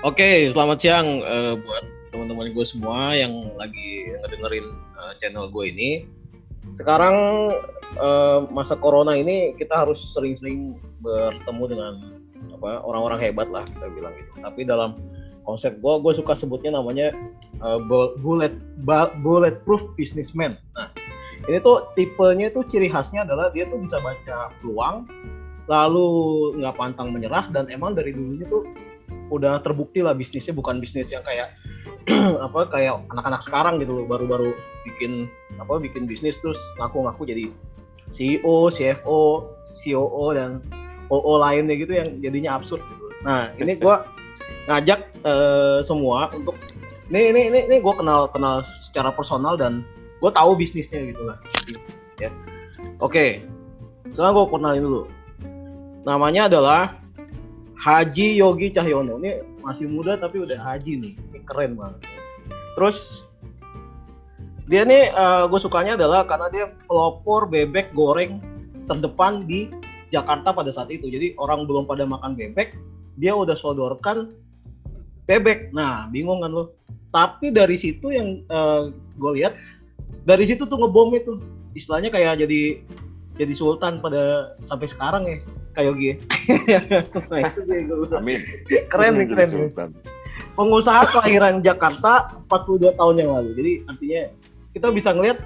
Oke, selamat siang uh, buat teman-teman gue semua yang lagi ngedengerin uh, channel gue ini. Sekarang uh, masa corona ini kita harus sering-sering bertemu dengan apa orang-orang hebat lah kita bilang gitu. Tapi dalam konsep gue, gue suka sebutnya namanya uh, bullet bulletproof businessman. Nah, ini tuh tipenya tuh ciri khasnya adalah dia tuh bisa baca peluang, lalu nggak pantang menyerah dan emang dari dulunya tuh udah terbukti lah bisnisnya bukan bisnis yang kayak apa kayak anak-anak sekarang gitu loh baru-baru bikin apa bikin bisnis terus ngaku-ngaku jadi CEO, CFO, COO dan OO lainnya gitu yang jadinya absurd gitu. Nah ini gue ngajak uh, semua untuk ini ini ini, ini gue kenal kenal secara personal dan gue tahu bisnisnya gitu lah. Ya. Oke, sekarang gue kenalin dulu. Namanya adalah Haji Yogi Cahyono. Ini masih muda tapi udah haji nih. Ini keren banget. Terus dia nih uh, gue sukanya adalah karena dia pelopor bebek goreng terdepan di Jakarta pada saat itu. Jadi orang belum pada makan bebek dia udah sodorkan bebek. Nah bingung kan lo tapi dari situ yang uh, gue lihat dari situ tuh ngebom itu. Istilahnya kayak jadi jadi sultan pada sampai sekarang ya kayak Yogi. Amin. Keren nih keren. Pengusaha kelahiran Jakarta 42 tahun yang lalu. Jadi artinya kita bisa ngelihat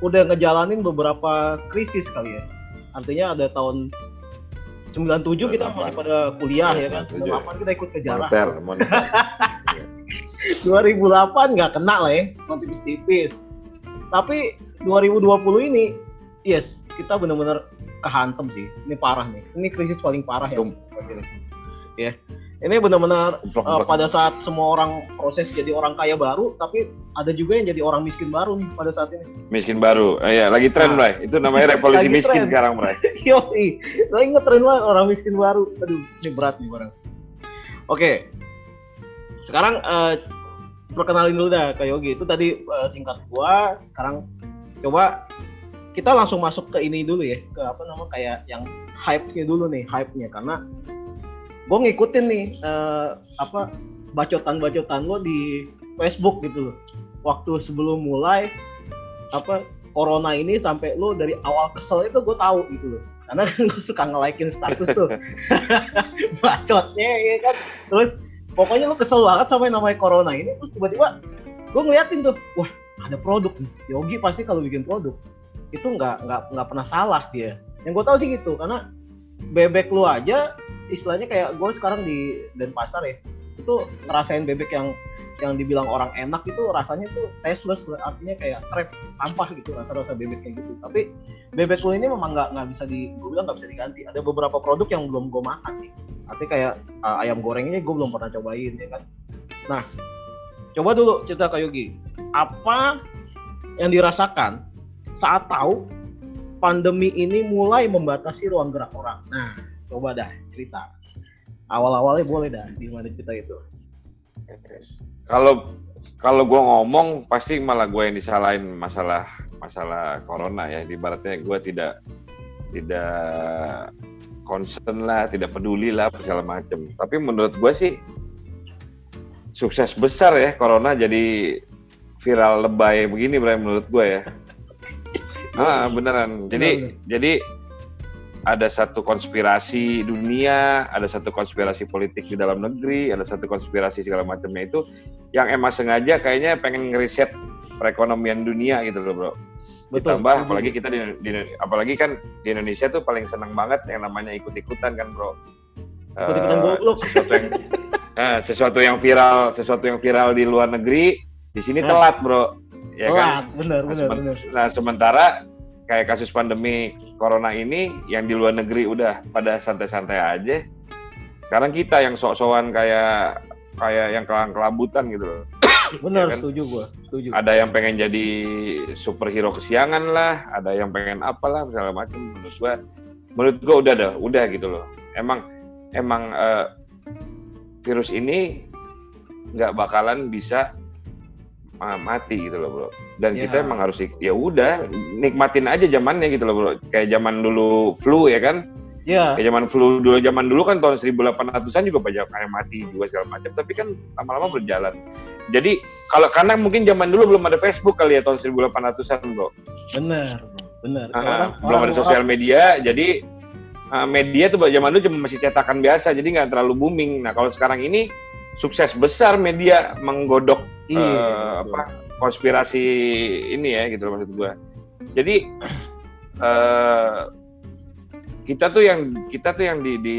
udah ngejalanin beberapa krisis kali ya. Artinya ada tahun 97 kita masih pada kuliah ya kan. 98 kita ikut kejarah. Moneter, 2008 nggak kena lah ya, cuma tipis-tipis. Tapi 2020 ini, yes, kita benar-benar kehantem sih. Ini parah nih. Ini krisis paling parah ya. Ya. Ini benar-benar uh, pada saat semua orang proses jadi orang kaya baru, tapi ada juga yang jadi orang miskin baru nih pada saat ini. Miskin baru, eh, ya lagi tren, nah. Bray. Itu namanya revolusi miskin tren. sekarang, Bray. Yoi, lagi ngetren banget orang miskin baru. Aduh, ini berat nih barang. Oke, sekarang uh, perkenalin dulu dah ke Yogi. Itu tadi uh, singkat gua. Sekarang coba kita langsung masuk ke ini dulu ya ke apa nama kayak yang hype-nya dulu nih hype-nya. Karena gue ngikutin nih uh, apa bacotan-bacotan lo di Facebook gitu loh. Waktu sebelum mulai apa corona ini sampai lo dari awal kesel itu gue tahu gitu loh. Karena kan gue suka nge-likein status tuh. Bacotnya ya kan? Terus pokoknya lo kesel banget sama yang namanya corona ini terus tiba-tiba gue ngeliatin tuh wah ada produk nih. Yogi pasti kalau bikin produk itu nggak nggak nggak pernah salah dia. Yang gue tahu sih gitu karena bebek lu aja istilahnya kayak gue sekarang di Denpasar ya itu ngerasain bebek yang yang dibilang orang enak itu rasanya tuh tasteless artinya kayak krep sampah gitu rasa-rasa bebek kayak gitu. Tapi bebek lu ini memang nggak nggak bisa di gue bilang nggak bisa diganti. Ada beberapa produk yang belum gue makan sih. Artinya kayak uh, ayam gorengnya gue belum pernah cobain ya kan? Nah coba dulu cerita ke Yogi. Apa yang dirasakan saat tahu pandemi ini mulai membatasi ruang gerak orang. Nah, coba dah cerita. Awal-awalnya boleh dah di mana cerita itu. Kalau kalau gue ngomong pasti malah gue yang disalahin masalah masalah corona ya. Di baratnya gue tidak tidak concern lah, tidak peduli lah segala macam. Tapi menurut gue sih sukses besar ya corona jadi viral lebay begini menurut gue ya. Ah, beneran. Jadi Bener. jadi ada satu konspirasi dunia, ada satu konspirasi politik di dalam negeri, ada satu konspirasi segala macamnya itu yang emang sengaja kayaknya pengen ngeriset perekonomian dunia gitu loh, Bro. Betul. Ditambah betul. apalagi kita di, di apalagi kan di Indonesia tuh paling senang banget yang namanya ikut-ikutan kan, Bro. Ikut-ikutan uh, goblok. Sesuatu yang uh, sesuatu yang viral, sesuatu yang viral di luar negeri, di sini telat, Bro ya oh, kan? Benar, nah, benar, benar. Nah, sementara kayak kasus pandemi corona ini yang di luar negeri udah pada santai-santai aja. Sekarang kita yang sok-sokan kayak kayak yang kelang-kelabutan gitu loh. Benar, ya kan? setuju gua, setuju. Ada yang pengen jadi superhero kesiangan lah, ada yang pengen apalah segala macam. Menurut gua, menurut gua udah dah, udah gitu loh. Emang emang uh, virus ini nggak bakalan bisa mati gitu loh bro dan yeah. kita emang harus ya udah nikmatin aja zamannya gitu loh bro kayak zaman dulu flu ya kan Iya. Kayak zaman flu dulu zaman dulu kan tahun 1800-an juga banyak yang mati juga segala macam, tapi kan lama-lama berjalan. Jadi kalau karena mungkin zaman dulu belum ada Facebook kali ya tahun 1800-an, Bro. Benar, benar. Uh, belum ada sosial media, jadi uh, media tuh zaman dulu cuma masih cetakan biasa, jadi nggak terlalu booming. Nah, kalau sekarang ini sukses besar media menggodok iya, uh, apa konspirasi ini ya gitu loh maksud gue. Jadi uh, kita tuh yang kita tuh yang di, di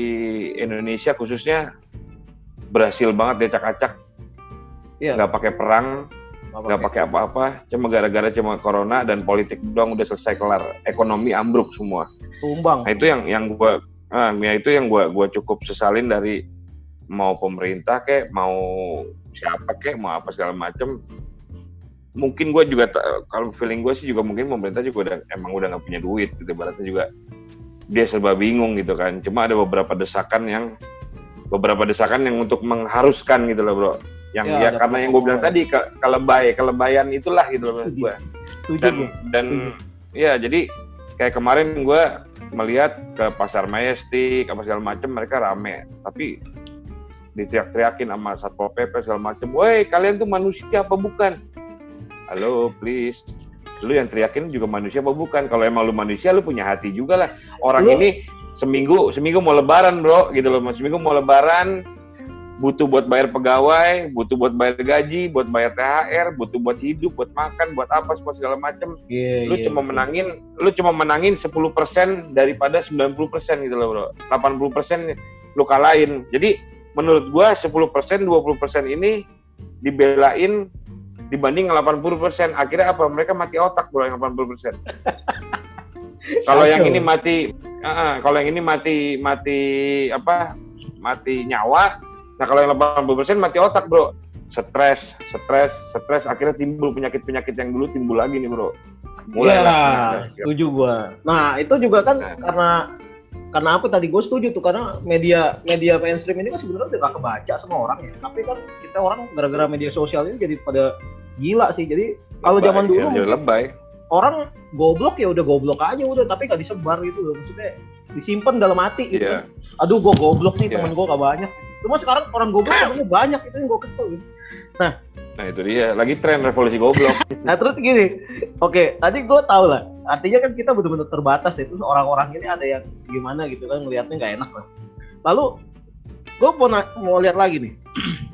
Indonesia khususnya berhasil banget acak-acak iya. nggak pakai perang nggak pakai. apa-apa cuma gara-gara cuma corona dan politik doang udah selesai kelar. Ekonomi ambruk semua. Tumbang. Nah itu yang yang gue ah, ya itu yang gue gua cukup sesalin dari mau pemerintah kek mau siapa kek mau apa segala macem mungkin gue juga kalau feeling gue sih juga mungkin pemerintah juga udah emang udah nggak punya duit gitu berarti juga dia serba bingung gitu kan. Cuma ada beberapa desakan yang beberapa desakan yang untuk mengharuskan gitu loh bro. Yang ya, ya karena yang gue bilang tadi ke, kelebay, kelebayan itulah gitu loh gue. Dan dan ya jadi kayak kemarin gue melihat ke pasar Majestic apa segala macam mereka rame tapi diteriak-teriakin sama satpol pp segala macam, woi kalian tuh manusia apa bukan? Halo, please lu yang teriakin juga manusia apa bukan kalau emang lu manusia lu punya hati juga lah orang lu... ini seminggu seminggu mau lebaran bro gitu loh seminggu mau lebaran butuh buat bayar pegawai, butuh buat bayar gaji, buat bayar THR, butuh buat hidup, buat makan, buat apa semua segala macam. Yeah, lu yeah, cuma yeah. menangin, lu cuma menangin 10% daripada 90% gitu loh, Bro. 80% lu kalahin. Jadi menurut gua 10%, 20% ini dibelain dibanding 80%. Akhirnya apa? Mereka mati otak bro yang 80%. kalau yang ini mati uh, kalau yang ini mati mati apa? mati nyawa. Nah, kalau yang 80% mati otak, Bro. Stres, stres, stres akhirnya timbul penyakit-penyakit yang dulu timbul lagi nih, Bro. Mulai ya, setuju gua. Nah, itu juga kan nah. karena karena aku tadi gue setuju tuh karena media media mainstream ini kan sebenarnya udah gak kebaca sama orang ya. Tapi kan kita orang gara-gara media sosial ini jadi pada gila sih. Jadi kalau zaman dulu ya, lebay. orang goblok ya udah goblok aja udah tapi gak disebar gitu loh. Maksudnya disimpan dalam hati gitu. Yeah. aduh gue goblok nih yeah. temen gue gak banyak. Cuma sekarang orang goblok temennya banyak itu yang gue kesel gitu. nah nah itu dia. Lagi tren revolusi goblok. Nah terus gini. Oke okay, tadi gue tau lah. Artinya kan kita benar-benar terbatas ya. Orang-orang ini ada yang gimana gitu kan ngelihatnya nggak enak lah. Lalu gue mau mau lihat lagi nih.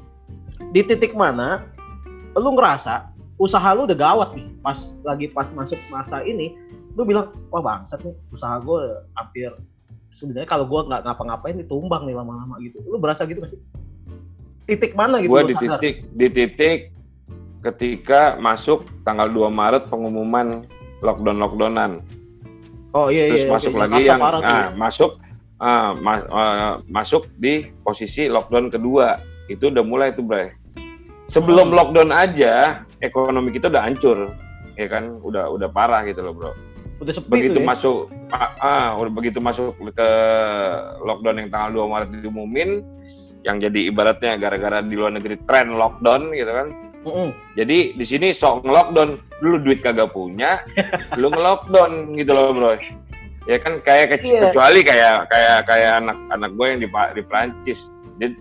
Di titik mana lu ngerasa usaha lu udah gawat nih. Pas lagi pas masuk masa ini lu bilang wah bangsat nih usaha gue hampir sebenarnya kalau gue nggak ngapa-ngapain ditumbang nih lama-lama gitu. Lu berasa gitu gak sih titik mana gitu gue di titik di titik ketika masuk tanggal 2 Maret pengumuman lockdown lockdownan. Oh iya terus iya masuk iya, lagi yang ah, masuk ah, ma uh, masuk di posisi lockdown kedua. Itu udah mulai tuh Bray sebelum lockdown aja ekonomi kita udah hancur ya kan? Udah udah parah gitu loh bro. Udah sepi begitu ya? masuk ah, ah udah begitu masuk ke lockdown yang tanggal 2 Maret diumumin yang jadi ibaratnya gara-gara di luar negeri tren lockdown gitu kan mm -hmm. jadi di sini sok ngelockdown lu duit kagak punya lu ngelockdown gitu loh bro ya kan kayak kecil yeah. kecuali kayak kayak kayak anak anak gue yang di di Prancis dia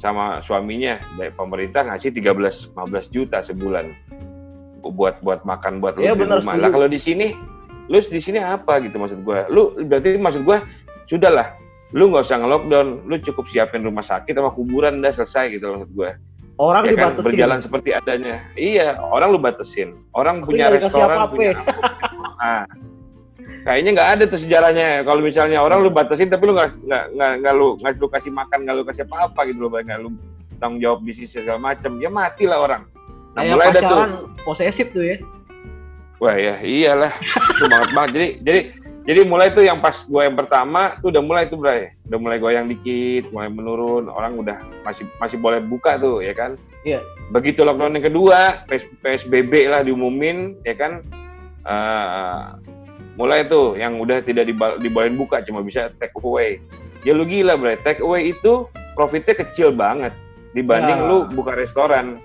sama suaminya dari pemerintah ngasih 13 15 juta sebulan buat buat makan buat ya, lu di rumah. Lah kalau di sini lu di sini apa gitu maksud gua? Lu berarti maksud gua sudahlah lu nggak usah nge-lockdown, lu cukup siapin rumah sakit sama kuburan udah selesai gitu maksud gua. Orang ya kan, berjalan seperti adanya. Iya, orang lu batasin. Orang Tapi punya restoran, punya apa. Nah, kayaknya nggak ada tuh sejarahnya. Kalau misalnya orang lu batasin tapi lu nggak nggak nggak nggak lu nggak lu kasih makan nggak lu kasih apa apa gitu loh nggak lu tanggung jawab bisnis segala macam ya mati lah orang. Nah Kayak mulai ada tuh. posesif tuh ya. Wah ya iyalah. Itu banget banget. Jadi jadi jadi mulai tuh yang pas gue yang pertama tuh udah mulai tuh bray. Udah mulai goyang dikit mulai menurun orang udah masih masih boleh buka tuh ya kan? Iya. Begitu lockdown yang kedua psbb lah diumumin ya kan? Uh, mulai tuh yang udah tidak dibolehin buka cuma bisa take away. Ya lu gila bro take away itu profitnya kecil banget dibanding ya. lu buka restoran.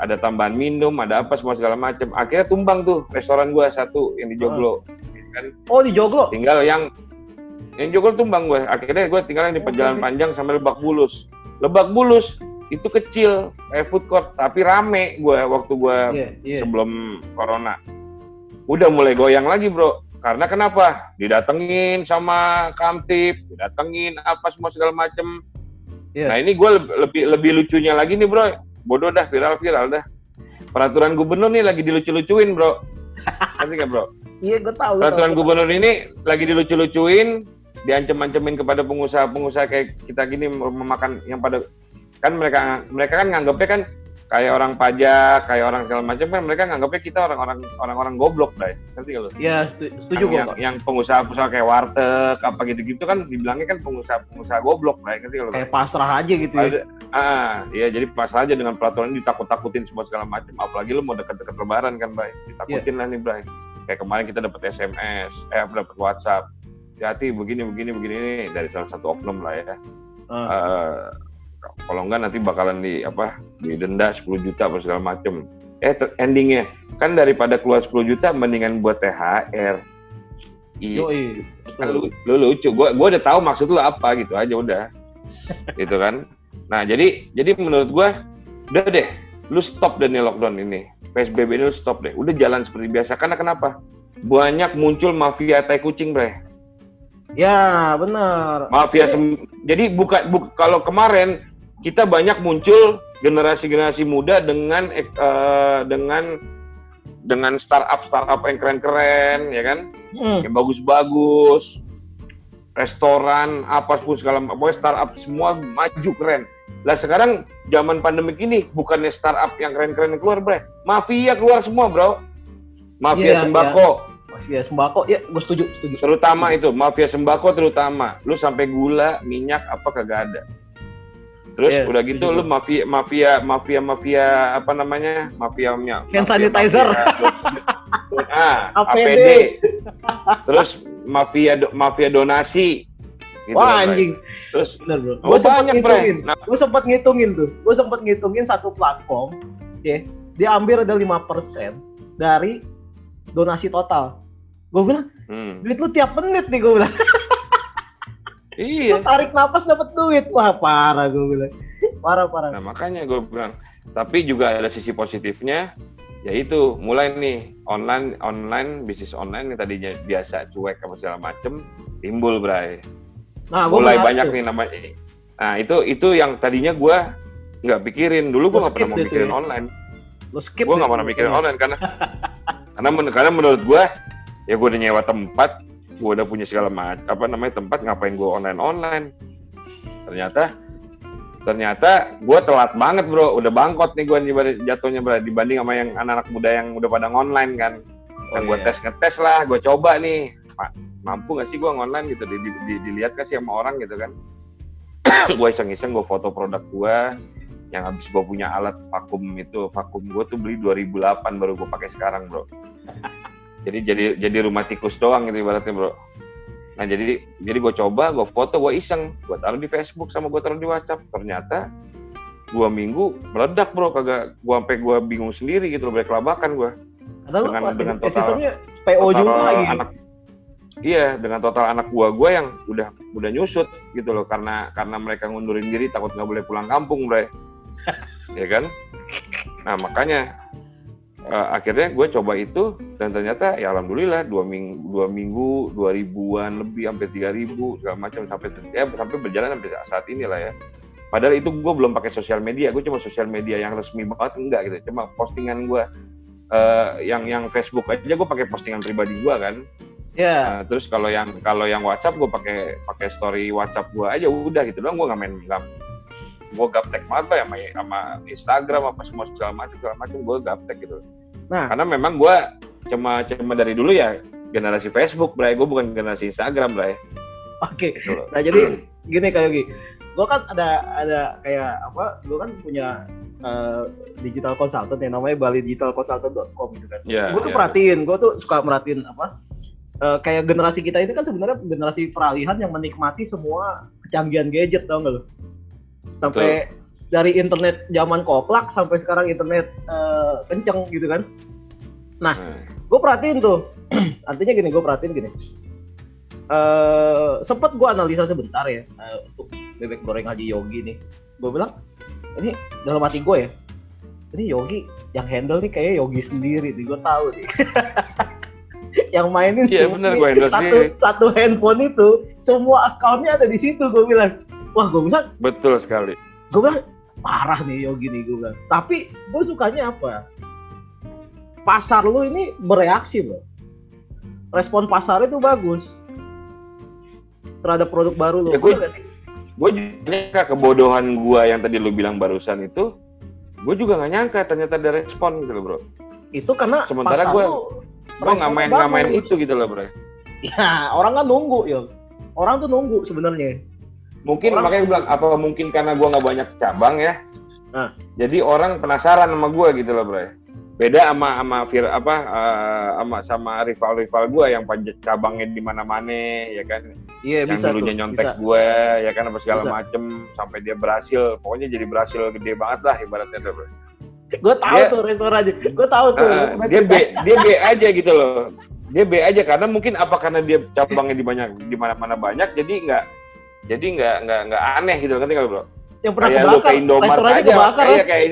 Ada tambahan minum ada apa semua segala macam. Akhirnya tumbang tuh restoran gua satu yang di Joglo. Kan. Oh di Joglo? Tinggal yang yang Jogol tumbang gue. Akhirnya gue tinggal di perjalanan panjang sampai Lebak Bulus. Lebak Bulus itu kecil kayak food court tapi rame gue waktu gue yeah, yeah. sebelum corona. Udah mulai goyang lagi bro. Karena kenapa? Didatengin sama kamtip didatengin apa semua segala macem. Yeah. nah ini gue lebih lebih lucunya lagi nih bro. Bodoh dah viral viral dah. Peraturan gubernur nih lagi dilucu-lucuin bro. Nanti kan bro iya gue tahu peraturan gubernur ini lagi dilucu-lucuin diancem-ancemin kepada pengusaha-pengusaha kayak kita gini memakan yang pada kan mereka mereka kan nganggapnya kan kayak orang pajak, kayak orang segala macam kan mereka nganggapnya kita orang-orang orang-orang goblok, deh. Ngerti kalau? Iya, setuju kan yang, yang pengusaha-pengusaha kayak warteg apa gitu-gitu kan dibilangnya kan pengusaha-pengusaha goblok, deh. Ngerti kalau? Kayak pasrah aja gitu ya. Ah, iya jadi pasrah aja dengan peraturan ini ditakut-takutin semua segala macam. Apalagi lu mau deket-deket lebaran kan, Bray. Ditakutin yeah. lah nih, Bray. Kayak kemarin kita dapat SMS, eh dapat WhatsApp. Hati begini begini begini dari salah satu oknum lah ya. Uh. Uh, kalau enggak nanti bakalan di apa didenda 10 juta apa segala macem. Eh endingnya kan daripada keluar 10 juta mendingan buat THR iya kan lu, lu lucu. Gua gua udah tahu maksud lu apa gitu aja udah. Gitu kan. Nah jadi jadi menurut gua udah deh lu stop nih lockdown ini PSBB ini stop deh. Udah jalan seperti biasa. Karena kenapa? Banyak muncul mafia tai kucing bre. Ya, benar. Mafia sem jadi bukan bu kalau kemarin kita banyak muncul generasi-generasi muda dengan uh, dengan dengan startup startup yang keren-keren ya kan? Hmm. yang bagus-bagus restoran apa pun segala pokoknya startup semua maju keren. Lah sekarang zaman pandemik ini bukannya startup yang keren-keren keluar bre. Mafia keluar semua bro. Mafia yeah, sembako. Yeah. mafia sembako. Ya gue setuju setuju. Terutama itu mafia sembako terutama. Lu sampai gula minyak apa kagak ada. Terus yeah, udah gitu lu mafia mafia mafia mafia apa namanya? Mafianya hand sanitizer. ah, APD. Terus mafia do, mafia donasi. Gitu Wah anjing. Terus bener bro. Gue sempat ngitungin. Nah, gue sempat ngitungin tuh. Gue sempat ngitungin satu platform, okay, dia ambil ada lima persen dari donasi total. Gue bilang, hmm. duit lu tiap menit nih gue bilang. Iya. tarik nafas dapat duit. Wah, parah gue bilang. Parah, parah. Nah, makanya gue bilang. Tapi juga ada sisi positifnya, yaitu mulai nih online online bisnis online yang tadinya biasa cuek apa segala macem timbul bray. Nah, mulai banyak tuh. nih namanya. Nah itu itu yang tadinya gue nggak pikirin dulu gue nggak pernah mau mikirin ya. online. Gue nggak pernah mikirin online karena karena men karena menurut gue ya gue udah nyewa tempat gue udah punya segala macam apa namanya tempat ngapain gue online online ternyata ternyata gue telat banget bro. Udah bangkot nih gue jatuhnya bro dibanding sama yang anak-anak muda yang udah pada online kan. Oh, gue iya. tes ngetes lah gue coba nih. Mampu gak sih gue online gitu? Di, di, di, dilihat kasih sama orang gitu kan? Gue iseng-iseng gue foto produk gue yang habis gue punya alat vakum itu vakum gue tuh beli 2008 baru gue pakai sekarang bro. Jadi jadi jadi rumah tikus doang gitu ibaratnya bro nah jadi jadi gue coba gue foto gue iseng. Gue taruh di Facebook sama gue taruh di WhatsApp. Ternyata dua minggu meledak bro. Kagak gue sampai gue bingung sendiri gitu loh kelabakan gue dengan lo, dengan total PO total juga lagi? anak iya dengan total anak gue gue yang udah udah nyusut gitu loh. Karena karena mereka ngundurin diri takut nggak boleh pulang kampung bro ya kan? Nah makanya uh, akhirnya gue coba itu dan ternyata ya alhamdulillah dua minggu dua minggu dua ribuan lebih sampai tiga ribu segala macam sampai ya sampai berjalan sampai saat ini lah ya padahal itu gue belum pakai sosial media gue cuma sosial media yang resmi banget enggak gitu cuma postingan gue uh, yang yang Facebook aja gue pakai postingan pribadi gue kan Ya. Yeah. Uh, terus kalau yang kalau yang WhatsApp gue pakai pakai story WhatsApp gue aja udah gitu doang gue nggak main nggak gue gaptek banget ya sama, sama Instagram apa semua segala macam segala macam gue gaptek gitu. Nah. Karena memang gue cuma cuma dari dulu ya generasi Facebook bray. Gue bukan generasi Instagram bray. Oke. Okay. gitu nah jadi gini kayak gini gue kan ada ada kayak apa gue kan punya uh, digital consultant yang namanya Bali Digital Consultant.com gitu kan. Yeah, gue tuh yeah. perhatiin gue tuh suka merhatiin apa uh, kayak generasi kita ini kan sebenarnya generasi peralihan yang menikmati semua kecanggihan gadget tau gak lo sampai Betul. dari internet zaman koplak sampai sekarang internet uh, kenceng gitu kan nah hmm. gue perhatiin tuh artinya gini gue perhatiin gini uh, sempet gue analisa sebentar ya uh, untuk bebek goreng Haji Yogi nih. Gue bilang ini dalam hati gue ya, ini Yogi yang handle nih kayak Yogi sendiri nih, gue tahu nih. yang mainin iya, bener, gue satu, sendiri. satu handphone itu semua akunnya ada di situ gue bilang wah gue bilang betul sekali gue bilang parah nih Yogi nih gue bilang tapi gue sukanya apa pasar lu ini bereaksi loh respon pasar itu bagus terhadap produk baru lo. Ya, gue, gue juga kebodohan gue yang tadi lu bilang barusan itu, gue juga nggak nyangka ternyata ada respon gitu loh bro. Itu karena sementara gue gue nggak main nggak main itu gitu loh bro. Ya orang kan nunggu ya, orang tuh nunggu sebenarnya. Mungkin orang makanya gue bilang apa mungkin karena gue nggak banyak cabang ya. Nah. Jadi orang penasaran sama gue gitu loh bro beda sama sama vir apa uh, sama sama rival-rival gue yang panjat cabangnya di mana-mana ya kan? Iya yang bisa dulunya tuh, nyontek gue ya kan apa segala bisa. macem sampai dia berhasil. Pokoknya jadi berhasil gede banget lah ibaratnya tuh bro gue tahu dia, tuh restoran gue tahu tuh. Uh, dia B dia B aja gitu loh. Dia B aja karena mungkin apa karena dia cabangnya di banyak di mana-mana banyak jadi nggak jadi nggak nggak nggak aneh gitu kan kalau bro? Yang pernah kayak kebakar, lo Indomaret aja. kebakar, kayak, kayak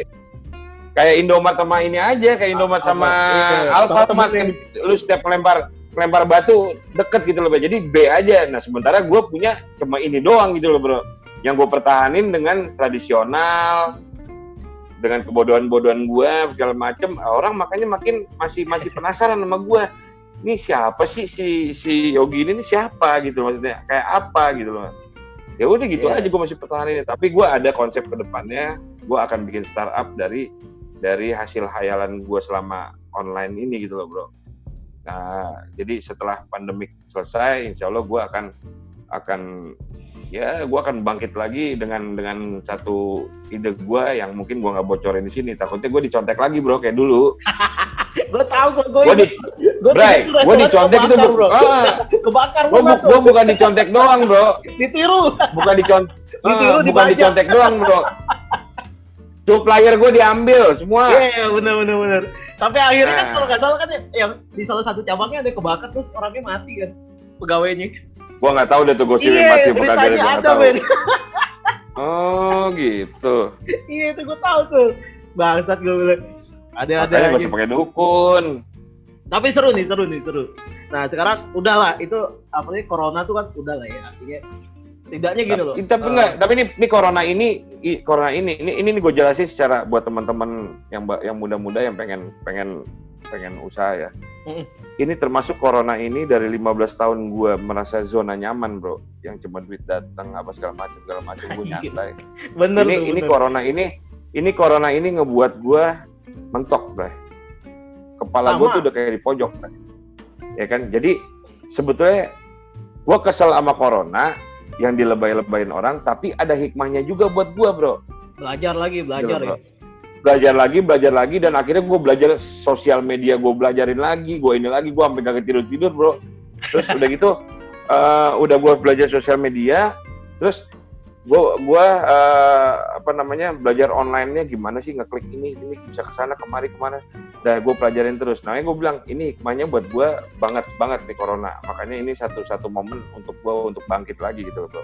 kayak Indomaret sama ini aja kayak Indomaret sama iya, Alfamart. kan lu setiap lempar lempar batu deket gitu loh jadi B aja. Nah sementara gue punya cuma ini doang gitu loh bro. Yang gue pertahanin dengan tradisional dengan kebodohan-bodohan gue segala macem. Orang makanya makin masih masih penasaran sama gue ini siapa sih si si Yogi ini, ini siapa gitu maksudnya? Kayak apa gitu loh ya udah gitu yeah. aja gue masih pertahanin tapi gue ada konsep ke depannya gue akan bikin startup dari dari hasil hayalan gue selama online ini gitu loh bro. Nah jadi setelah pandemik selesai, insya Allah gue akan akan ya gue akan bangkit lagi dengan dengan satu ide gue yang mungkin gue nggak bocorin di sini. Takutnya gue dicontek lagi bro kayak dulu. gue tahu gue gue di, gue dicontek itu bro. Ah, kebakar gue bu, bukan dicontek doang bro. Ditiru. Bukan dicontek. Ditiru, uh, bukan dicontek doang bro player gue diambil semua. Iya, yeah, bener bener bener. Sampai akhirnya kan nah. kan kalau nggak salah kan yang di salah satu cabangnya ada kebakar terus orangnya mati kan pegawainya. Gua nggak tahu deh tuh gue yeah, mati apa kagak gue nggak tahu. oh gitu. iya itu gue tahu tuh. Bangsat gue bilang. Ada ada. Makanya masih pakai dukun. Tapi seru nih seru nih seru. Nah sekarang udahlah itu apa nih corona tuh kan udah lah ya artinya Tidaknya gini loh. Tapi uh, enggak, tapi ini ini corona ini i, corona ini ini ini, ini gue jelasin secara buat teman-teman yang yang muda-muda yang pengen pengen pengen usaha ya. Mm. Ini termasuk corona ini dari 15 tahun gue merasa zona nyaman, Bro. Yang cuma duit datang apa segala macam segala macam gue nyantai. bener ini tuh, ini bener. corona ini ini corona ini ngebuat gue mentok, Bro. Kepala gue tuh udah kayak di pojok, Bro. Ya kan? Jadi sebetulnya gue kesel sama corona yang dilebay-lebayin orang, tapi ada hikmahnya juga buat gua, bro. Belajar lagi, belajar ya. Belajar lagi, belajar lagi, dan akhirnya gue belajar sosial media, gue belajarin lagi, gue ini lagi, gue sampai gak tidur tidur, bro. Terus udah gitu, uh, udah gue belajar sosial media, terus gue gua uh, apa namanya belajar onlinenya gimana sih ngeklik ini ini bisa ke sana kemari ke mana? Dah gue pelajarin terus. Nah gue bilang ini hikmahnya buat gue banget banget nih corona. Makanya ini satu satu momen untuk gue untuk bangkit lagi gitu bro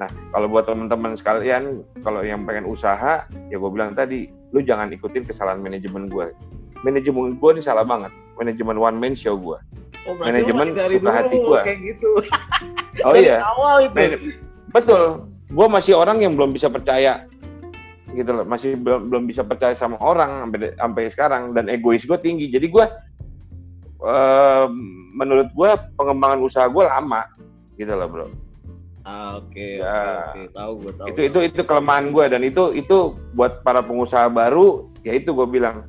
nah kalau buat teman-teman sekalian kalau yang pengen usaha ya gue bilang tadi lu jangan ikutin kesalahan manajemen gue manajemen gue ini salah banget. Manajemen one man show gue oh, manajemen suka hati gue gitu. oh iya. awal itu. betul gue masih orang yang belum bisa percaya gitu loh. Masih belum belum bisa percaya sama orang sampai sampai sekarang. Dan egois gue tinggi. Jadi gue uh, menurut gue pengembangan usaha gue lama gitu loh bro. Ah, oke okay, ya, okay, tahu gue tahu itu itu itu kelemahan gue dan itu itu buat para pengusaha baru ya itu gue bilang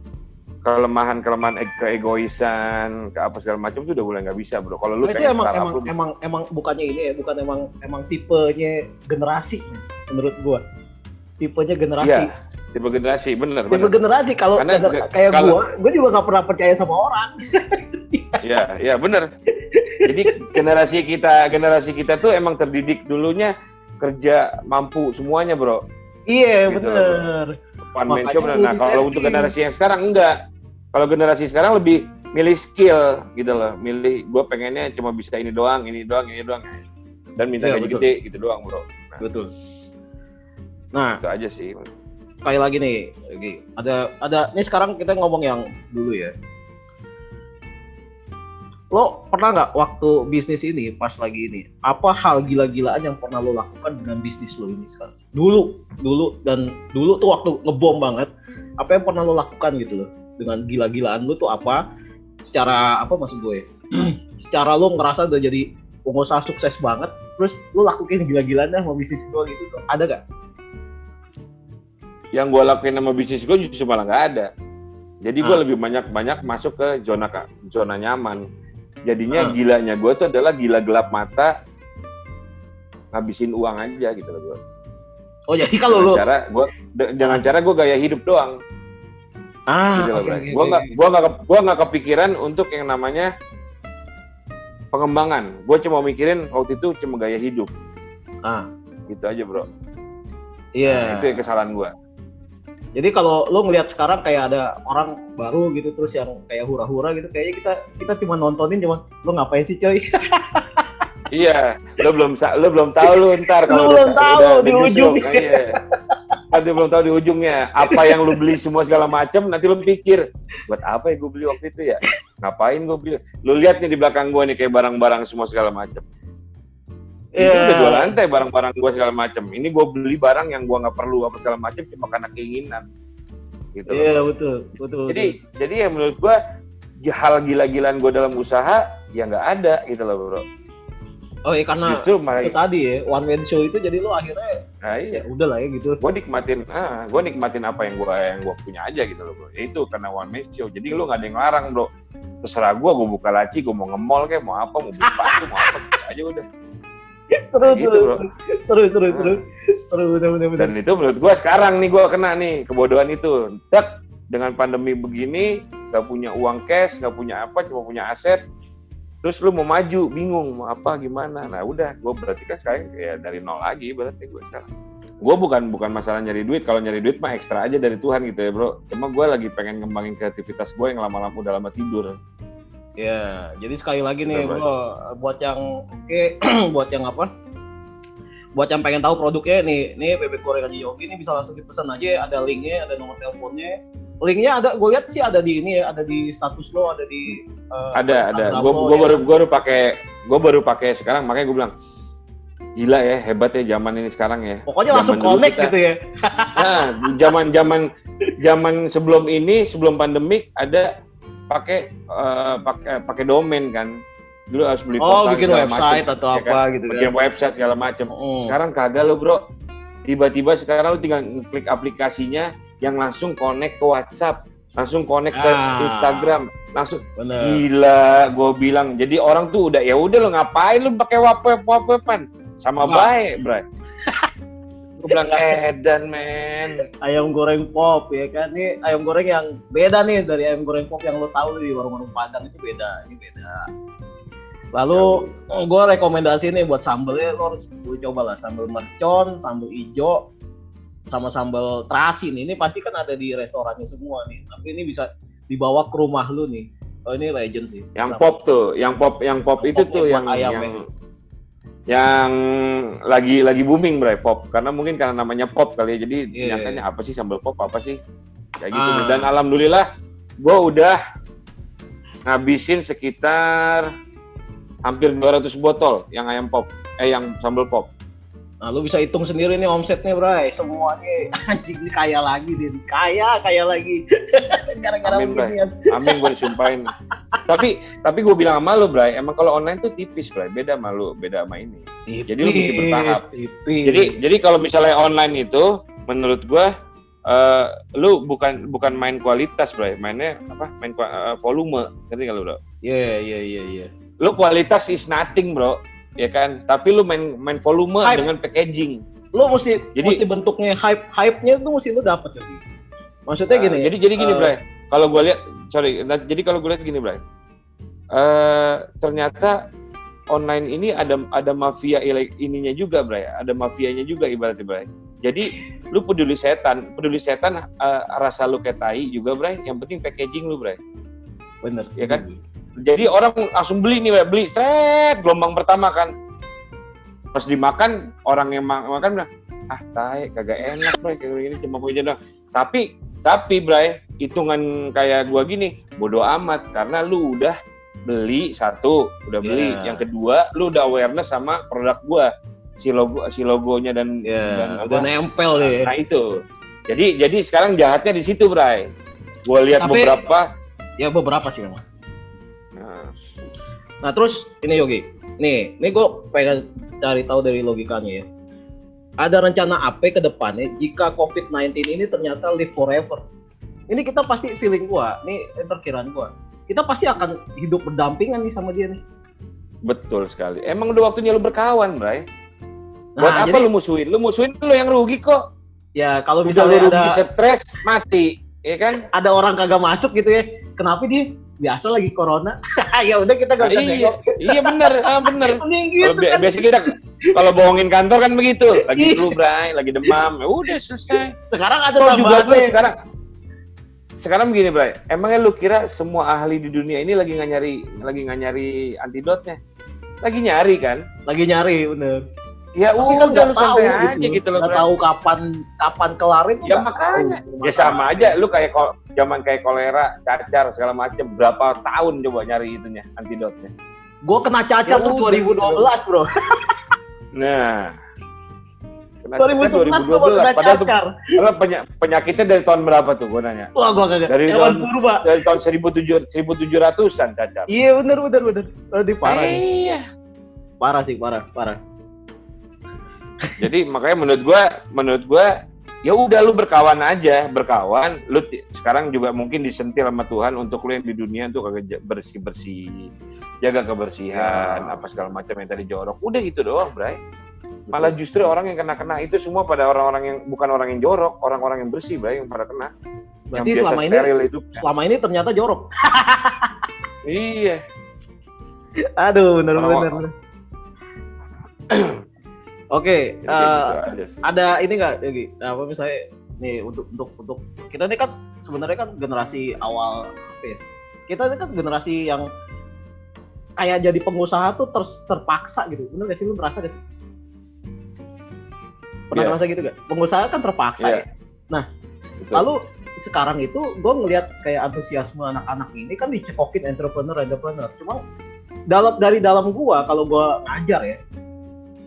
kelemahan kelemahan keegoisan ke apa segala macam itu udah mulai nggak bisa bro kalau lu nah, itu emang emang, lu, emang emang bukannya ini ya bukan emang emang tipenya generasi menurut gua tipenya generasi ya, tipe generasi bener tipe bener. generasi kalau kayak kalau, gua gua juga nggak pernah percaya sama orang Iya, iya bener. Jadi generasi kita, generasi kita tuh emang terdidik dulunya kerja mampu semuanya, bro. Iya, gitu bener. One man show. Nah, kalau untuk generasi yang sekarang enggak. Kalau generasi sekarang lebih milih skill gitu loh. Milih gue pengennya cuma bisa ini doang, ini doang, ini doang. dan minta Iya, gaji betul. gede gitu doang bro nah, Betul. Nah, itu aja sih sekali lagi nih, Gi. ada ada nih sekarang kita ngomong yang dulu ya. Lo pernah nggak waktu bisnis ini pas lagi ini apa hal gila-gilaan yang pernah lo lakukan dengan bisnis lo ini sekarang? Dulu, dulu dan dulu tuh waktu ngebom banget. Apa yang pernah lo lakukan gitu loh dengan gila-gilaan lo tuh apa? Secara apa maksud gue? Secara lo ngerasa udah jadi pengusaha sukses banget, terus lo lakuin gila-gilaannya sama bisnis lo gitu tuh ada gak? yang gue lakuin sama bisnis gue justru malah nggak ada. Jadi gue Ah. lebih banyak banyak masuk ke zona zona nyaman. Jadinya Ah. gilanya gue tuh adalah gila gelap mata, ngabisin uang aja gitu loh gue. Oh jadi kalau Dengan lo cara gue dengan cara gue gaya hidup doang. Ah gitu oke, Gua oke, nggak gua nggak gua nggak kepikiran untuk yang namanya pengembangan. Gue cuma mikirin waktu itu cuma gaya hidup. ah Gitu aja bro. iya Nah, itu yang kesalahan gue. jadi kalau lo ngelihat sekarang kayak ada orang baru gitu terus yang kayak hura-hura gitu kayaknya kita kita cuma nontonin cuma lo ngapain sih coy Iya, lo belum lo belum tahu lo ntar kalau belum udah, tahu udah di ujungnya. Iya. Dia belum tahu di ujungnya. Apa yang lo beli semua segala macam, nanti lo pikir, buat apa ya gue beli waktu itu ya? Ngapain gue beli? Lo lihat nih di belakang gue nih kayak barang-barang semua segala macam. Ini Iya. udah dua lantai barang-barang gue segala macam. Ini gue beli barang yang gue nggak perlu apa segala macam cuma karena keinginan. Gitu. loh. iya betul betul Jadi jadi ya menurut gue hal gila-gilaan gue dalam usaha ya nggak ada gitu loh bro. Oh iya karena Justru malah itu tadi ya one man show itu jadi lo akhirnya nah, ya iya. udah lah ya gitu. Gue nikmatin ah gue nikmatin apa yang gue yang gue punya aja gitu loh bro. Ya itu karena one man show. Jadi lu nggak ada yang larang bro. Terserah gue gue buka laci gue mau nge-mall kayak mau apa mau beli sepatu mau apa buka aja udah. Seru Gitu, seru bro. seru seru seru. Seru bener bener bener. Dan itu menurut gue sekarang nih gue kena nih kebodohan itu. Tek, dengan pandemi begini nggak punya uang cash nggak punya apa cuma punya aset terus lu mau maju bingung mau apa gimana? Nah udah gue berarti kan sekarang ya dari nol lagi berarti gue sekarang. Gue bukan bukan masalah nyari duit kalau nyari duit mah ekstra aja dari Tuhan gitu ya bro. Cuma gue lagi pengen ngembangin kreativitas gue yang lama-lama udah lama tidur. Ya, jadi sekali lagi nih, bro, buat yang oke, buat yang apa? Buat yang pengen tahu produknya nih, nih bebek goreng Haji Yogi ini bisa langsung dipesan aja, ada linknya, ada nomor teleponnya. Linknya ada, gue lihat sih ada di ini ya, ada di status lo, ada di eh, ada ada gue ya. baru gue baru pakai gue baru pakai sekarang makanya gue bilang gila ya hebat ya zaman ini sekarang ya Pokoknya langsung Zaman dulu connect kita- gitu ya. Nah, zaman zaman zaman sebelum ini, sebelum pandemik ada pakai eh, pakai pakai domain kan. Dulu harus beli Oh, portal bikin website macem, atau ya apa gitu kan. Bikin website segala macam. Mm. Sekarang kagak lo, Bro. Tiba-tiba sekarang lo tinggal klik aplikasinya yang langsung connect ke WhatsApp, langsung connect ke Ah. Instagram, langsung Bener. gila gue bilang. Jadi orang tuh udah ya udah lo ngapain lo pakai wap wapan sama Wah. baik, Bro. gue bilang edan men Ayam goreng pop ya kan, nih ayam goreng yang beda nih dari ayam goreng pop yang lo tahu di warung-warung Padang itu beda, ini beda. Lalu gue rekomendasi nih buat sambelnya lo harus gue coba lah sambal mercon, sambal ijo, sama sambal terasi nih. Ini pasti kan ada di restorannya semua nih. Tapi ini bisa dibawa ke rumah lu nih. Oh ini legend sih. yang pop tuh yang pop yang pop itu Pop tuh yang yang ayam yang ini. yang lagi lagi booming bro pop karena mungkin karena namanya pop kali ya jadi Iya. nyangkanya apa sih sambal pop apa sih kayak gitu Ah. dan alhamdulillah gue udah ngabisin sekitar hampir 200 botol yang ayam pop eh yang sambal pop Nah, lu bisa hitung sendiri nih omsetnya, Bray. Semuanya anjing kaya lagi dia. Kaya, kaya lagi. Gara-gara Amin, Bray. amin gue disumpahin tapi tapi gue bilang sama lu Bray emang kalau online tuh tipis Bray beda sama lu beda sama ini Jadi lu mesti bertahap. Tipis. Jadi jadi kalau misalnya online itu menurut gua eh, lu bukan bukan main kualitas, Bro. Mainnya apa? Main eh, volume. Ngerti nggak lu, Bro? Iya, iya, iya, iya. Lu kualitas is nothing, Bro. Ya kan? Tapi lu main main volume Hype. dengan packaging. Lu mesti Jadi- mesti bentuknya hype hype-nya tuh mesti lu dapet jadi. Maksudnya Nah, gini. Jadi jadi gini, eh, Bro. Kalau gua lihat sorry, nah, jadi kalau gua lihat gini, Bro. Eh ternyata online ini ada ada mafia ininya juga, Bro. Ada mafianya juga ibaratnya, Bro. Jadi lu peduli setan, peduli setan eh, rasa lu kayak tai juga, Bro. Yang penting packaging lu, Bro. bener. ya kan? Jadi orang langsung beli nih, beli, seret, gelombang pertama kan. pas dimakan orang yang ma- makan bilang ah tai kagak enak bro kayak gini cuma punya doang tapi tapi bray hitungan kayak gua gini bodoh amat. Karena lu udah beli satu udah beli. Yeah. yang kedua lu udah awareness sama produk gua. Si logo si logonya dan, dan Ya, apa, nempel deh. nah itu. Jadi jadi sekarang jahatnya di situ bray. Gua lihat beberapa. Ya beberapa sih memang. Nah, terus ini Yogi, nih, ini gue pengen cari tahu dari logikanya ya. Ada rencana apa ke depannya jika COVID-19 ini ternyata live forever? Ini kita pasti feeling gua, nih eh, perkiraan gua. Kita pasti akan hidup berdampingan nih sama dia nih. betul sekali emang udah waktunya lu berkawan bray buat Nah, apa jadi lu musuhin lu musuhin lu yang rugi kok ya kalau misalnya misalnya lu rugi ada stres mati ya kan ada orang kagak masuk gitu ya, kenapa dia biasa lagi corona? ya udah kita gak usah iya, iya bener, ah, bener. Kalau gitu bi- kan. biasa kita kalau bohongin kantor kan begitu, lagi Iya. flu bray, lagi demam, ya udah selesai. Sekarang ada Kok juga nih. sekarang sekarang begini bray, emangnya lu kira semua ahli di dunia ini lagi nggak nyari lagi nggak nyari antidotnya? Lagi nyari kan? Lagi nyari bener. Ya Tapi udah kan nggak lu tahu santai aja gitu loh. Nggak Bray. tahu kapan kapan kelarin. Ya makanya, ya sama aja. Lu kayak kol- zaman kayak kolera, cacar segala macem, berapa tahun coba nyari itunya antidotnya? Gue kena cacar Ya tuh udah, 2012 bro. Nah, Kena 2011 gue kena Padahal tuh cacar. Padahal penya- penyakitnya dari tahun berapa tuh gue nanya? Wah gue kagak. Dari tahun- purba. Dari tahun 1700 1700-an cacar. Iya bener bener bener. Aduh parah nih. Iya. Parah sih parah parah. Jadi makanya menurut gua menurut gua ya udah lu berkawan aja, berkawan. Lu sekarang juga mungkin disentil sama Tuhan untuk lu yang di dunia tuh kagak bersih-bersih, jaga kebersihan, Ya. apa segala macam yang tadi jorok. Udah gitu doang, Bray. Malah justru orang yang kena-kena itu semua pada orang-orang yang bukan orang yang jorok, orang-orang yang bersih, Bray, yang pada kena. Berarti yang biasa selama ini itu. selama ini ternyata jorok. Iya. Aduh bener. Oke, kayak eh, gitu sih. ada ini nggak Yogi? Apa misalnya nih untuk untuk untuk kita ini kan sebenarnya kan generasi awal apa ya? Kita ini kan generasi yang kayak jadi pengusaha tuh ter, terpaksa gitu. Bener gak sih lu merasa gak sih? Pernah Iya. ngerasa gitu gak? Pengusaha kan terpaksa Iya. ya. Betul. Lalu sekarang itu gue ngelihat kayak antusiasme anak-anak ini kan dicekokin entrepreneur entrepreneur. Cuma dalam dari dalam gua kalau gua ngajar ya,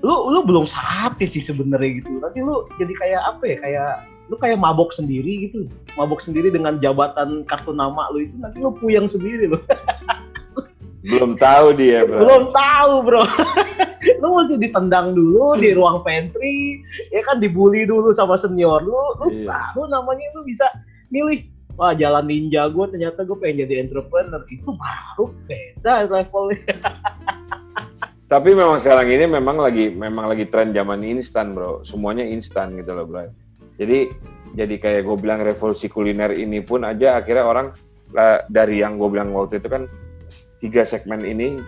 lu lu belum saatnya sih sebenarnya gitu. Nanti lu jadi kayak apa ya? Kayak lu kayak mabok sendiri gitu. Mabok sendiri dengan jabatan kartu nama lu itu nanti lu puyeng sendiri lu. Belum tahu dia, Bro. Belum tahu, Bro. lu mesti ditendang dulu di ruang pantry, ya kan dibully dulu sama senior lu. Lu Iya. baru namanya lu bisa milih Wah jalan ninja gue ternyata gue pengen jadi entrepreneur itu baru beda levelnya. Tapi memang sekarang ini memang lagi memang lagi tren zaman instan, Bro. Semuanya instan gitu loh, Bro. Jadi jadi kayak gue bilang revolusi kuliner ini pun aja akhirnya orang lah, dari yang gue bilang waktu itu kan tiga segmen ini,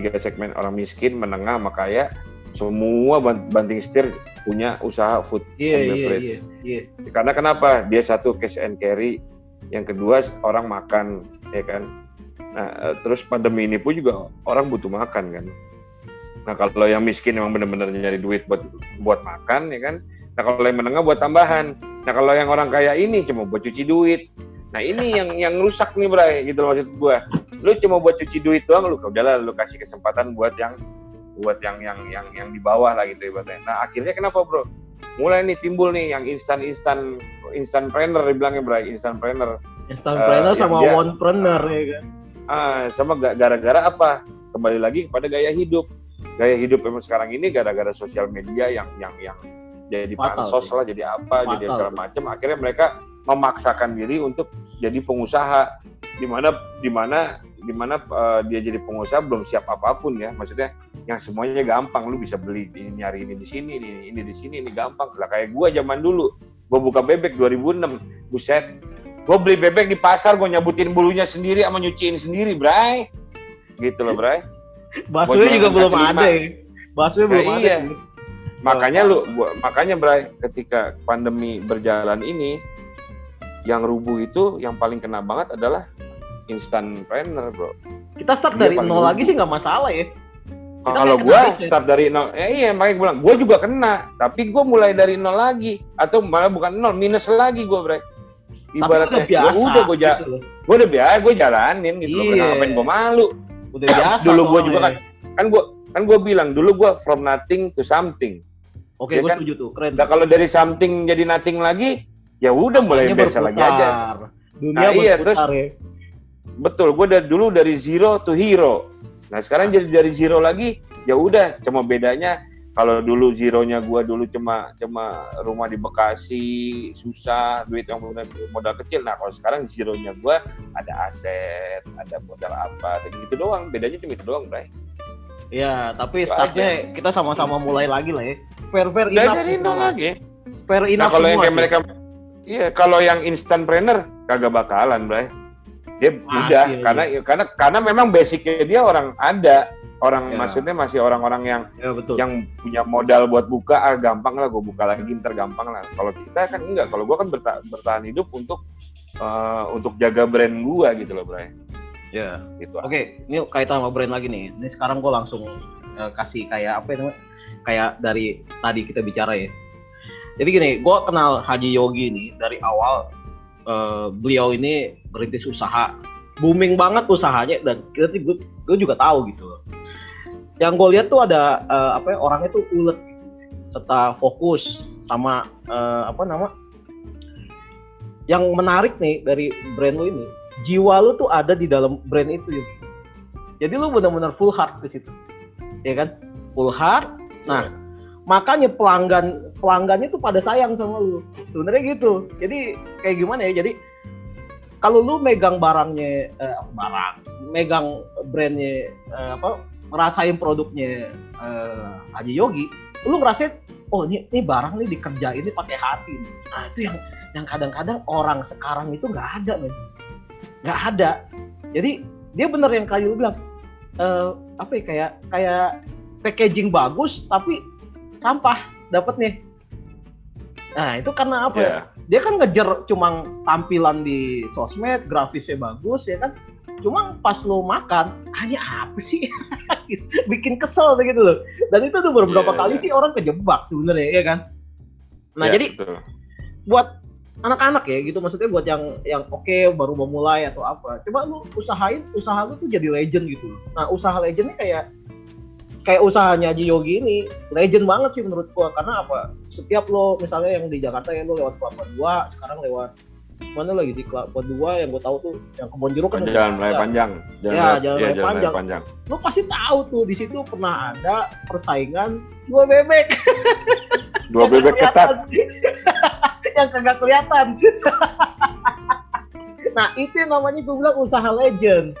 tiga segmen orang miskin, menengah, sama kaya, semua ban- banting setir punya usaha food Iya and iya beverage. iya iya. Karena kenapa? Dia satu cash and carry, yang kedua orang makan, ya kan. Nah, eh, terus pandemi ini pun juga orang butuh makan kan. Nah, kalau yang miskin memang benar-benar nyari duit buat buat makan, ya kan. Nah, kalau yang menengah buat tambahan. Nah, kalau yang orang kaya ini cuma buat cuci duit. Nah, ini yang yang rusak nih, Bray, gitu loh maksud gua. Lu cuma buat cuci duit doang, lu udahlah lu kasih kesempatan buat yang buat yang yang yang yang di bawah lah gitu ibaratnya. Nah, akhirnya kenapa, Bro? mulai nih timbul nih yang instan instan instan planner dibilangnya bray instan planner Instagrammer Eh, sama yang dia- onepreneur ya kan. ah sama ga- gara-gara apa kembali lagi kepada gaya hidup gaya hidup memang sekarang ini gara-gara sosial media yang yang yang jadi pansos lah jadi apa jadi Fatal. segala macam akhirnya mereka memaksakan diri untuk jadi pengusaha. Di mana di mana di mana eh, dia jadi pengusaha belum siap apa pun ya. Maksudnya yang semuanya gampang lu bisa beli ini nyari ini di sini ini ini di sini ini gampang. Lah kayak gua zaman dulu gua buka bebek 2006 buset. Gua beli bebek di pasar gua nyabutin bulunya sendiri sama nyuciin sendiri bray. Gitu loh bray Buat juga belum ada ya. Baksonya Nah, belum iya. ada. makanya lu gua- makanya bray ketika pandemi berjalan ini yang rubuh itu yang paling kena banget adalah instant planner bro Kita start Dia dari nol lagi sih nggak masalah ya. kalau gue start dari nol, eh, iya makanya gue bilang, gue juga kena, tapi gue mulai dari nol lagi, atau malah bukan nol, minus lagi gue bre. Ibaratnya, ya udah gue gitu gue udah biasa, gue jalanin gitu iya. loh, ngapain gue malu. Udah biasa. dulu gue juga kan, kan gue kan gue bilang dulu gue from nothing to something. Oke, ya gue kan? setuju tuh, keren. Nah kalau dari something jadi nothing lagi, ya udah mulai biasa lagi aja. Dunia nah, iya, terus, ya. Betul, gue dari dulu dari zero to hero. Nah sekarang jadi dari zero lagi, ya udah, cuma bedanya kalau dulu zeronya gue dulu cuma cuma rumah di Bekasi susah duit yang modal, modal kecil. Nah kalau sekarang zeronya gue ada aset ada modal apa kayak gitu doang. Bedanya cuma itu doang Bray. Ya tapi startnya kita sama-sama mulai lagi lah ya. Fair fair enough dari nol lagi. Fair nah, enough nah, kalau yang kayak mereka iya kalau yang instant trainer kagak bakalan Bray. Dia Masih, mudah iya. karena karena karena memang basicnya dia orang ada orang ya. maksudnya masih orang-orang yang ya, betul. yang punya modal buat buka ah gampang lah gue buka lagi ntar gampang lah. Kalau kita kan enggak kalau gue kan berta bertahan hidup untuk uh, untuk jaga brand gue gitu loh Bray. Ya. Gitu. Oke okay, ini kaitan sama brand lagi nih. Ini sekarang gue langsung uh, kasih kayak apa namanya? Kayak dari tadi kita bicara ya. Jadi gini gue kenal Haji Yogi ini dari awal uh, beliau ini berintis usaha. Booming banget usahanya dan kita gue, gue juga tahu gitu yang gue lihat tuh ada uh, apa ya orangnya tuh ulet serta fokus sama uh, apa nama yang menarik nih dari brand lu ini jiwa lu tuh ada di dalam brand itu yuk. jadi lu benar-benar full heart ke situ ya kan? Full heart. Nah makanya pelanggan pelanggannya tuh pada sayang sama lu. Sebenarnya gitu. Jadi kayak gimana ya? Jadi kalau lu megang barangnya eh, barang megang brandnya eh, apa ngerasain produknya uh, Haji Yogi, lu ngerasain oh ini ini barang nih dikerjain ini pakai hati. Nah itu yang yang kadang-kadang orang sekarang itu nggak ada men, nggak ada. Jadi dia bener yang kayu bilang uh, apa ya kayak kayak packaging bagus tapi sampah dapetnya. Nah itu karena apa? Yeah. Dia kan ngejar cuma tampilan di sosmed, grafisnya bagus ya kan cuma pas lo makan hanya apa sih? Bikin kesel gitu loh. Dan itu tuh beberapa yeah, kali yeah. sih orang kejebak sebenarnya ya kan? Nah yeah, jadi betul. buat anak-anak ya gitu. Maksudnya buat yang yang oke okay, baru mau mulai atau apa. Coba lu usahain usaha lu tuh jadi legend gitu loh. Nah usaha legendnya kayak kayak usahanya Ji Yogi ini legend banget sih menurut gua. Karena apa? Setiap lo misalnya yang di Jakarta ya lo lewat Kelapa Dua sekarang lewat mana lagi sih? Kelapa dua yang gue tahu tuh yang kebon jeruk kan jalan raya panjang. Jalan ya jalan, ya, jalan panjang. panjang. Lu pasti tahu tuh di situ pernah ada persaingan dua bebek. Dua bebek ketat. yang kagak kelihatan. Nah itu namanya gue bilang usaha legend.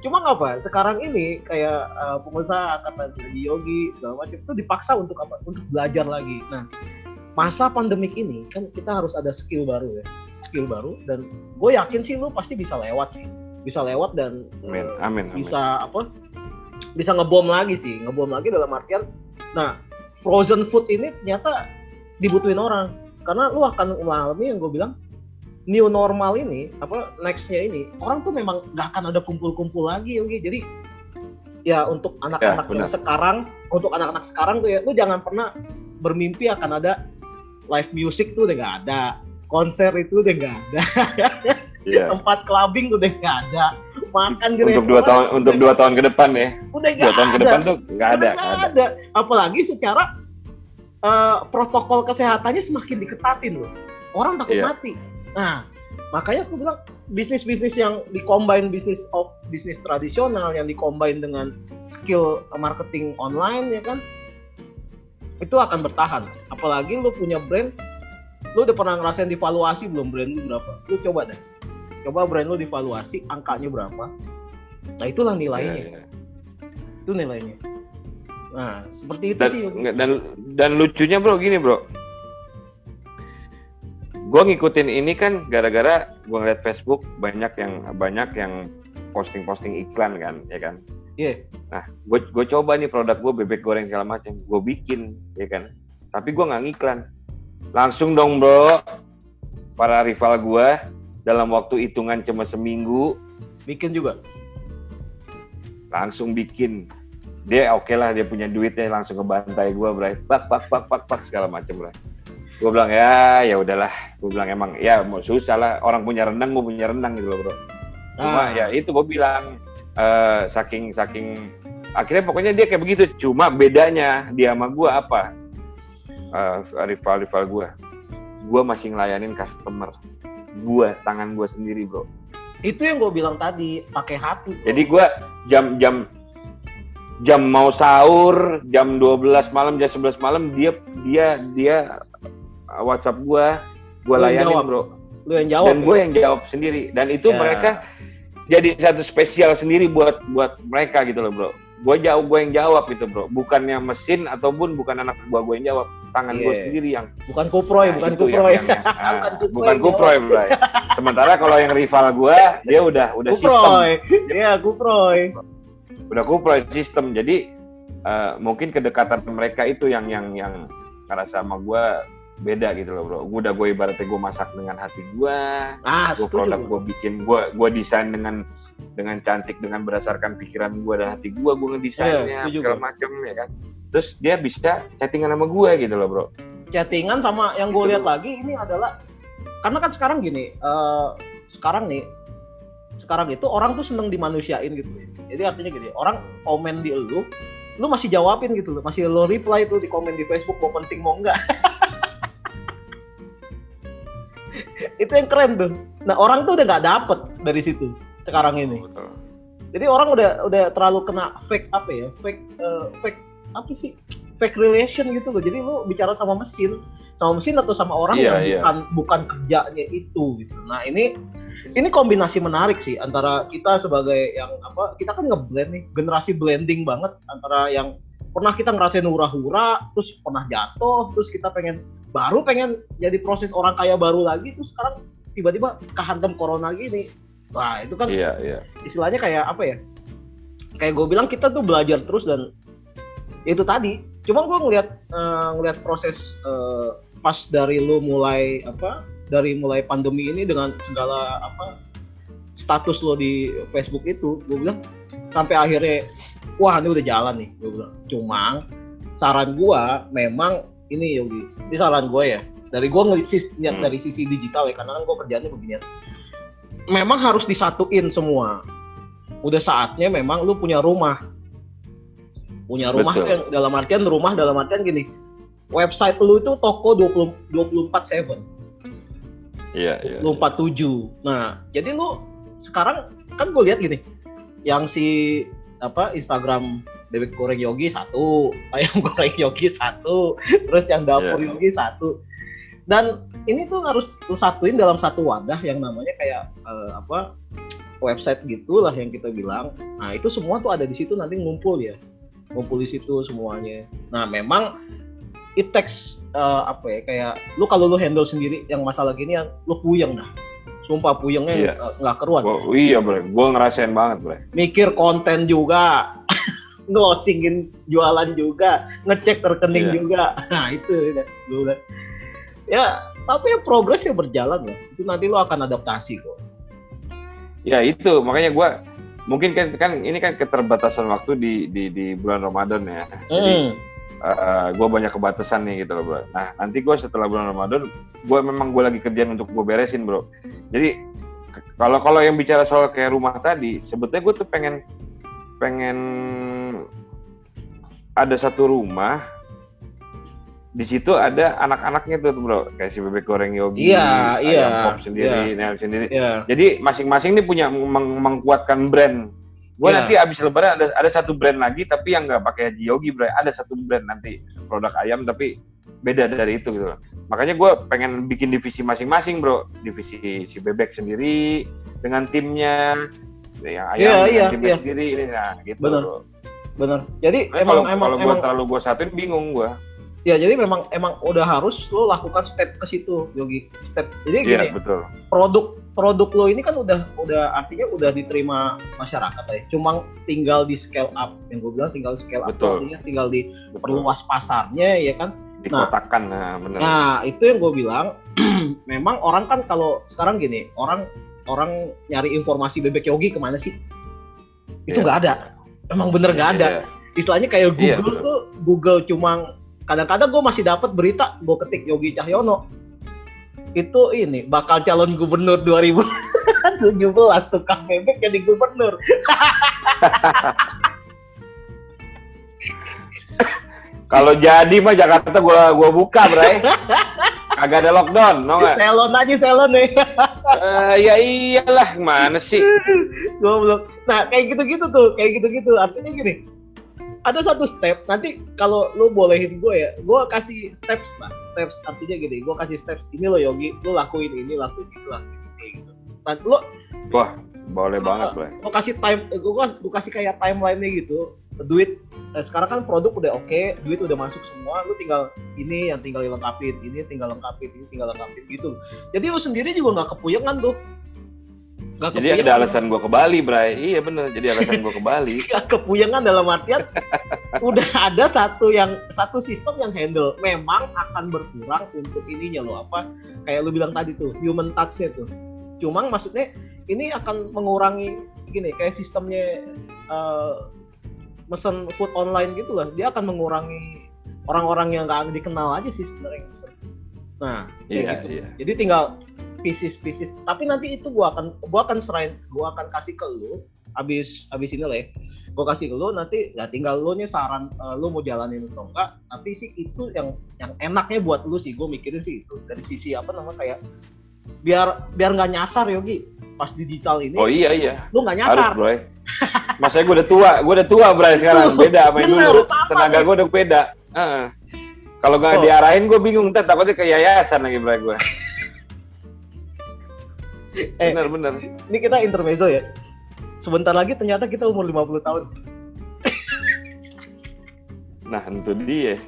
Cuma apa? Sekarang ini kayak uh, pengusaha kata Yogi segala macam itu dipaksa untuk apa? Untuk belajar lagi. Nah masa pandemik ini kan kita harus ada skill baru ya skill baru dan gue yakin sih lu pasti bisa lewat sih bisa lewat dan amin. Amin, amin. bisa apa bisa ngebom lagi sih ngebom lagi dalam artian nah frozen food ini ternyata dibutuhin orang karena lu akan mengalami yang gue bilang new normal ini apa nextnya ini orang tuh memang gak akan ada kumpul-kumpul lagi oke jadi ya untuk anak-anak ya, yang sekarang untuk anak-anak sekarang tuh ya lu jangan pernah bermimpi akan ada live music tuh udah gak ada konser itu udah nggak ada. Yeah. tempat clubbing udah nggak ada. Makan di untuk dua tahun untuk dua tahun ke depan ya? Udah dua tahun ke depan tuh nggak ada nggak ada. ada. Apalagi secara uh, protokol kesehatannya semakin diketatin loh. Orang takut yeah. mati. Nah makanya aku bilang bisnis bisnis yang dikombin bisnis of bisnis tradisional yang dikombin dengan skill marketing online ya kan? Itu akan bertahan. Apalagi lu punya brand lu udah pernah ngerasain divaluasi belum brand lu berapa? Lu coba deh. Coba brand lu divaluasi angkanya berapa? Nah itulah nilainya. Yeah, yeah. itu nilainya. Nah seperti itu dan, sih. dan dan lucunya bro gini bro. Gue ngikutin ini kan gara-gara gue ngeliat Facebook banyak yang banyak yang posting-posting iklan kan ya kan? Iya. Yeah. nah gue coba nih produk gue bebek goreng segala macam. Gue bikin ya kan? Tapi gue nggak ngiklan Langsung dong bro, para rival gue dalam waktu hitungan cuma seminggu. Bikin juga? Langsung bikin. dia oke okay lah dia punya duitnya langsung ke bantai gue bray bak bak bak bak bak segala macam bray gue bilang ya ya udahlah gue bilang emang ya mau susah lah orang punya rendang gue punya rendang gitu loh bro cuma ah. ya itu gue bilang uh, saking saking akhirnya pokoknya dia kayak begitu cuma bedanya dia sama gue apa uh, rival rival gue gue masih ngelayanin customer gue tangan gue sendiri bro itu yang gue bilang tadi pakai hati bro. jadi gue jam jam jam mau sahur jam 12 malam jam 11 malam dia dia dia WhatsApp gue, gue layanin jawab. bro. Lu yang jawab. Dan ya? gue yang jawab sendiri. Dan itu ya. mereka jadi satu spesial sendiri buat buat mereka gitu loh bro. Gue jauh gue yang jawab gitu bro. Bukannya mesin ataupun bukan anak gue gue yang jawab. Tangan yeah. gue sendiri yang. Bukan kuproy, nah, bukan kuproy. Yang, yang, nah, bukan kuproy, bro. Sementara kalau yang rival gue, dia udah udah kuproy. sistem. Iya kuproy. Udah kuproy sistem. Jadi uh, mungkin kedekatan mereka itu yang yang yang ngerasa sama gue beda gitu loh bro. Gue udah gue ibaratnya gue masak dengan hati gue, ah, gue produk gue bikin, gue gue desain dengan dengan cantik dengan berdasarkan pikiran gue dan hati gue, gue ngedesainnya yeah, segala macam ya kan. Terus dia bisa chattingan sama gue gitu loh bro. Chattingan sama yang gue lihat lagi ini adalah karena kan sekarang gini, uh, sekarang nih sekarang itu orang tuh seneng dimanusiain gitu. Jadi artinya gini, orang komen di lu, lu masih jawabin gitu loh, masih lo reply tuh di komen di Facebook mau penting mau enggak. itu yang keren tuh. Nah orang tuh udah nggak dapet dari situ sekarang ini. Betul. jadi orang udah udah terlalu kena fake apa ya? Fake uh, fake apa sih? Fake relation gitu loh. Jadi lu bicara sama mesin sama mesin atau sama orang yeah, yang yeah. bukan bukan kerjanya itu gitu. Nah ini ini kombinasi menarik sih antara kita sebagai yang apa kita kan ngeblend nih generasi blending banget antara yang pernah kita ngerasain hura-hura terus pernah jatuh terus kita pengen baru pengen jadi proses orang kaya baru lagi terus sekarang tiba-tiba kehantam corona gini. Wah itu kan iya, iya. istilahnya kayak apa ya? Kayak gue bilang kita tuh belajar terus dan itu tadi. Cuma gue ngeliat uh, ngeliat proses uh, pas dari lu mulai apa dari mulai pandemi ini dengan segala apa status lo di Facebook itu gue bilang sampai akhirnya wah ini udah jalan nih gue bilang. Cuma saran gue memang ini Yogi ini saran gue ya dari gue ngeliat hmm. dari sisi digital ya karena kan gue kerjanya beginian memang harus disatuin semua udah saatnya memang lu punya rumah punya rumah Betul. yang dalam artian rumah dalam artian gini website lu itu toko 20 24 7 Iya, iya. 24 7. Nah, jadi lu sekarang kan gue lihat gini, yang si apa Instagram bebek goreng Yogi satu, ayam goreng Yogi satu, terus yang dapur yeah. Yogi satu. Dan ini tuh harus lu satuin dalam satu wadah yang namanya kayak uh, apa website gitulah yang kita bilang. Nah itu semua tuh ada di situ nanti ngumpul ya, ngumpul di situ semuanya. Nah memang it takes uh, apa ya kayak lu kalau lu handle sendiri yang masalah gini yang lu puyeng dah Sumpah puyengnya iya. nggak keruan. Oh, iya bre, gue ngerasain banget bre. Mikir konten juga, ngelosingin jualan juga, ngecek rekening iya. juga. Nah itu ya, gue Ya, tapi ya progresnya berjalan lah. Itu nanti lo akan adaptasi kok. Ya itu, makanya gue mungkin kan kan ini kan keterbatasan waktu di di, di bulan Ramadan ya. Hmm. Jadi uh, eh, gue banyak kebatasan nih gitu loh bro. Nah nanti gue setelah bulan Ramadan, gue memang gue lagi kerjaan untuk gue beresin bro. Jadi kalau kalau yang bicara soal kayak rumah tadi, sebetulnya gue tuh pengen pengen ada satu rumah di situ ada anak-anaknya tuh bro kayak si bebek goreng yogi iya, iya, pop sendiri iya, sendiri iya. jadi masing-masing ini punya meng mengkuatkan brand Gue yeah. nanti abis lebaran ada ada satu brand lagi tapi yang nggak pakai Haji Yogi bro. Ada satu brand nanti produk ayam tapi beda dari itu gitu. Makanya gue pengen bikin divisi masing-masing bro. Divisi si bebek sendiri dengan timnya, yang ayam yeah, dengan yeah, timnya yeah. sendiri ini nah gitu Bener. bro. Bener. Jadi nah, emang kalau, emang kalau gue terlalu gue satuin bingung gue ya jadi memang emang udah harus lo lakukan step ke situ Yogi step jadi iya, gini yeah, betul. produk produk lo ini kan udah udah artinya udah diterima masyarakat ya cuma tinggal di scale up yang gue bilang tinggal scale up betul. artinya tinggal di perluas pasarnya ya kan dikotakan nah, nah benar nah itu yang gue bilang memang orang kan kalau sekarang gini orang orang nyari informasi bebek Yogi ke mana sih itu iya. nggak yeah. ada emang bener nggak yeah, ada yeah istilahnya kayak Google Iya, betul. tuh Google cuma kadang-kadang gue masih dapat berita gue ketik Yogi Cahyono itu ini bakal calon gubernur 2017 tukang bebek jadi gubernur Kalau jadi mah Jakarta gua gua buka, Bray. Agak ada lockdown, no nggak? selon aja selon nih Eh, ya iyalah, mana sih? goblok. Nah kayak gitu-gitu tuh kayak gitu-gitu. Artinya gini ada satu step nanti kalau lu bolehin gue ya gue kasih steps lah steps. Artinya gini gue kasih steps ini lo Yogi lu lakuin ini lakuin itu lakuin ini gitu. Lu Wah, boleh banget, Bray. gue kasih time gue gue kasih kayak timeline nya gitu duit eh, sekarang kan produk udah oke duit udah masuk semua lu tinggal ini yang tinggal dilengkapin ini tinggal lengkapin ini tinggal lengkapin gitu jadi lu sendiri juga nggak kepuyengan tuh Nggak Jadi ada kepuyengan. alasan gua ke Bali, Bray. Iya bener, jadi alasan gua ke Bali. Kepuyengan dalam artian udah ada satu yang satu sistem yang handle memang akan berkurang untuk ininya loh apa kayak lu bilang tadi tuh human touch-nya tuh cuma maksudnya ini akan mengurangi gini kayak sistemnya eh, mesen food online gitu lah dia akan mengurangi orang-orang yang nggak dikenal aja sih sebenarnya. Yang mesen. nah kayak Iya, gitu. iya. jadi tinggal pieces-pieces. Tapi nanti itu gua akan gua akan serain gua akan kasih ke lu. Abis abis ini lah ya. Gua kasih ke lu nanti ya tinggal lu nya saran eh, lu mau jalanin atau enggak. Tapi sih itu yang yang enaknya buat lu sih. Gua mikirin sih itu. Dari sisi apa namanya kayak biar biar nggak nyasar Yogi pas digital ini Oh iya iya, lu nggak harus, nyasar Bray. Masanya gua udah tua, gua udah tua, Bray sekarang. Beda sama yang dulu. Tenaga gua udah beda. Heeh. Kalau nggak Oh. diarahin gua bingung, ntar takutnya ke yayasan lagi, Bray gua. eh Bener bener. ini kita intermezzo ya sebentar lagi ternyata kita umur 50 tahun Nah, itu dia.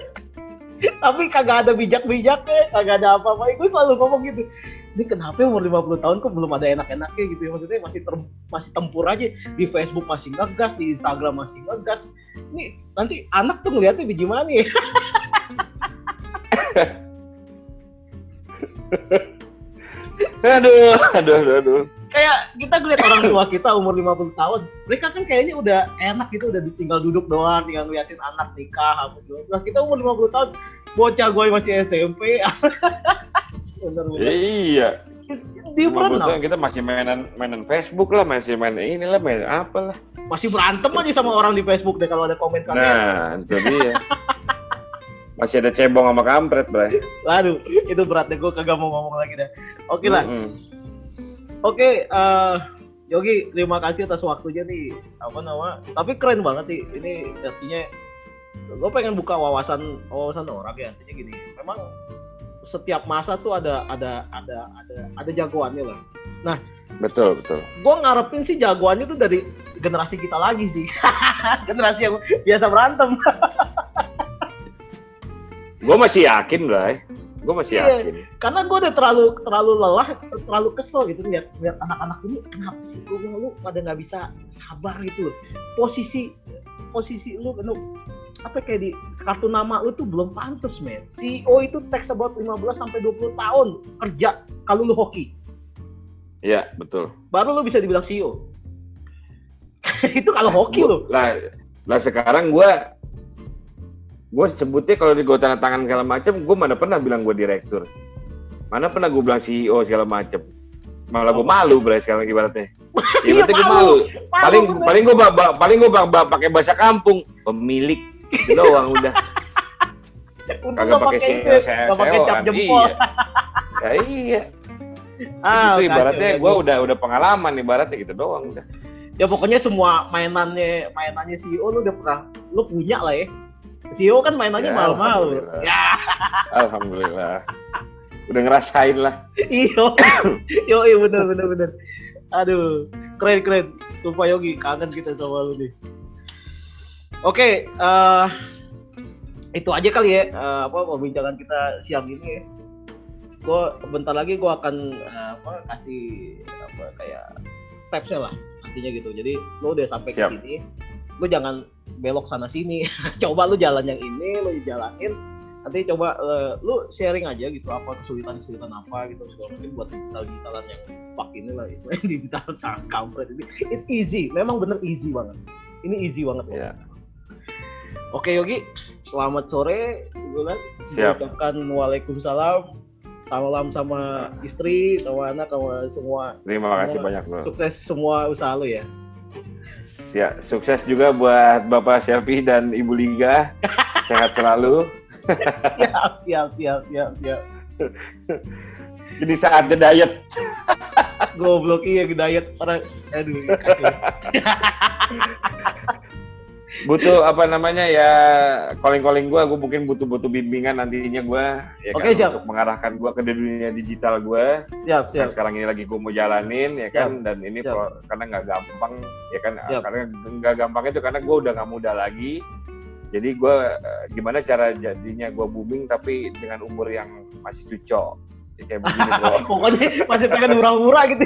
tapi kagak ada bijak-bijaknya, kagak ada apa-apa. Gue selalu ngomong gitu. Ini kenapa umur 50 tahun kok belum ada enak-enaknya gitu ya? Maksudnya masih ter- masih tempur aja di Facebook masih ngegas, di Instagram masih ngegas. Ini nanti anak tuh ngeliatnya biji mana ya? Aduh, aduh, aduh, aduh. Kayak kita ngeliat orang tua kita umur 50 tahun, mereka kan kayaknya udah enak gitu, udah tinggal duduk doang, tinggal ngeliatin anak nikah, apa segala. Nah kita umur 50 tahun, bocah gue masih SMP. Iya. Di Cuma berenang. betul kita masih mainan mainan Facebook lah, masih main inilah, main apa lah. masih berantem aja sama orang di Facebook deh kalau ada komen. Nah, itu dia. Masih ada cebong sama kampret, Bray. Waduh, itu berat deh gue kagak mau ngomong lagi dah. Oke lah, Mm-mm. oke. eh, Yogi, terima kasih atas waktunya nih. Apa nama? Tapi keren banget sih. Ini artinya gue pengen buka wawasan wawasan orang ya. Artinya gini, memang setiap masa tuh ada ada ada ada ada jagoannya lah. Betul, betul. Gue ngarepin sih jagoannya tuh dari generasi kita lagi sih. generasi yang biasa berantem. Gue masih yakin, Bray. Gue masih Iya. yakin. karena gue udah terlalu terlalu lelah terlalu kesel gitu lihat lihat anak-anak ini kenapa sih lu lu pada nggak bisa sabar gitu loh posisi posisi lu lu apa kayak di kartu nama lu tuh belum pantas men CEO itu tax about 15 sampai 20 tahun kerja kalau lu hoki Iya, betul. baru lu bisa dibilang CEO itu kalau hoki lo Lah, lah sekarang gue gue sebutnya kalau di gue tanda tangan segala macem, gue mana pernah bilang gue direktur. Mana pernah gue bilang CEO segala macem. Malah gue malu, Bray, sekarang ibaratnya. Ibaratnya gue malu. paling paling gue paling gue pakai bahasa kampung pemilik itu doang udah. Kagak pakai CEO nggak pakai cap kan? jempol. Iya. Ya iya. Ah, itu ibaratnya gue udah. udah pengalaman ibaratnya gitu doang udah. Ya pokoknya semua mainannya mainannya CEO lu udah pernah lu punya lah ya. CEO kan mainannya Ya, mahal-mahal. alhamdulillah. ya. Alhamdulillah. Udah ngerasain lah. Iyo. Yo iya bener bener bener. Aduh keren keren. Sumpah Yogi kangen kita sama lu nih oke eh itu aja kali ya eh, apa perbincangan kita siang ini ya. Gue bentar lagi gue akan eh, apa kasih apa kayak stepsnya lah nantinya gitu. Jadi lu udah sampai ke sini lu jangan belok sana sini. Coba lu jalan yang ini lu jalanin. Nanti coba eh, lu sharing aja gitu apa kesulitan kesulitan apa gitu segala macam buat digital digitalan yang pak ini lah istilahnya digital sangat kampret ini. It's easy memang bener easy banget. Ini easy banget. Ya. Oke Yogi, selamat sore. Bulan. Siap. Ucapkan waalaikumsalam. Salam sama istri, sama anak, sama semua. Terima kasih Semua- banyak bro. Sukses semua usaha lo ya. Ya, sukses juga buat Bapak Selfie dan Ibu Liga. Sehat selalu. siap, siap, siap, siap, siap. Jadi saatnya diet. Goblok iya diet orang aduh kacau. Butuh apa namanya ya calling-calling gua, gua mungkin butuh-butuh bimbingan nantinya gua ya Oke, kan, siap. untuk mengarahkan gua ke dunia digital gua. Siap, siap. sekarang ini lagi gue mau jalanin ya kan dan ini Siap. pro- karena nggak gampang ya kan Siap. karena nggak gampang itu karena gue udah nggak muda lagi jadi gue eh, gimana cara jadinya gue booming tapi dengan umur yang masih cucok ya, kayak begini bro Pokoknya masih pengen murah-murah gitu.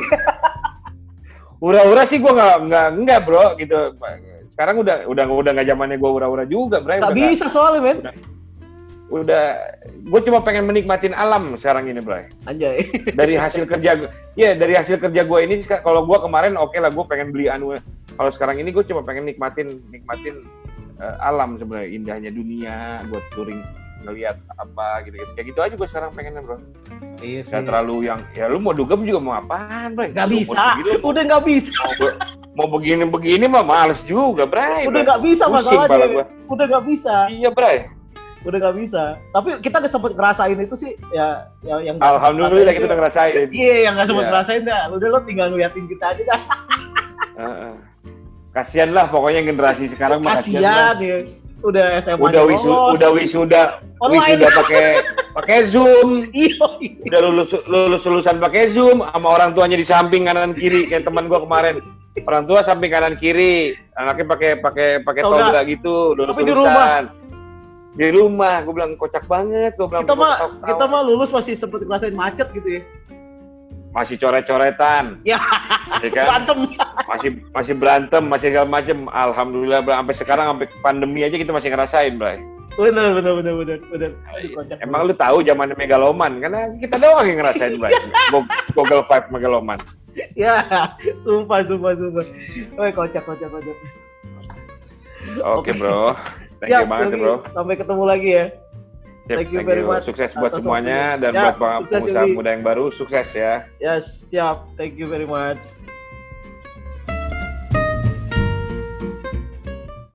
ura-ura sih gue nggak nggak nggak bro gitu sekarang udah udah udah nggak zamannya gue ura-ura juga bro Udah nggak- bisa soalnya, men. udah gue cuma pengen menikmatin alam sekarang ini bro Anjay. dari hasil kerja gu- ya dari hasil kerja gue ini kalau gue kemarin oke lah gue pengen beli anu kalau sekarang ini gue cuma pengen nikmatin nikmatin eh, alam sebenarnya indahnya dunia gue touring ngelihat apa gitu gitu kayak gitu aja gue sekarang pengennya bro Iya Gak terlalu yang ya lu mau dugem juga mau apaan bro Gak Lu bisa. Udah gak bisa. mau, mau begini begini mah males juga bro Udah gak bisa masalahnya. Udah gak bisa. iya bro Udah gak bisa. Tapi kita udah sempet ngerasain itu sih. Ya, ya yang nggak alhamdulillah kita udah ngerasain Iya, yang gak sempet Iya. ngerasain dah. Udah lo tinggal ngeliatin kita aja dah. Heeh. kasian lah pokoknya generasi sekarang mah kasian ya. Udah SMA udah wisu, udah wisuda Online. wisuda pakai pakai zoom Iya. udah lulus lulus lulusan pakai zoom sama orang tuanya di samping kanan kiri kayak teman gua kemarin orang tua samping kanan kiri anaknya pakai pakai pakai Toga. toga gitu lulus Tapi di lulusan di rumah gue bilang kocak banget gue bilang Kita mah kita mah lulus masih sempet ngerasain macet gitu ya. masih coret-coretan Ya, ya kan berantem. masih masih berantem masih segala macem alhamdulillah Bro. sampai sekarang sampai pandemi aja kita masih ngerasain bray Bener, bener, bener, bener, bener. Aduh, kocak Emang lu tahu zaman megaloman? Karena kita doang yang ngerasain, Bray. Go- Google Five megaloman. Ya, sumpah, sumpah, sumpah. Woi, kocak, kocak, kocak. Oke, bro. Thank Siap, you banget, Yogi. bro. Sampai ketemu lagi ya. Siap, Thank you very much Sukses buat semuanya dan Ya, buat pengusaha Yogi. muda yang baru, sukses ya. Yes, siap. Thank you very much.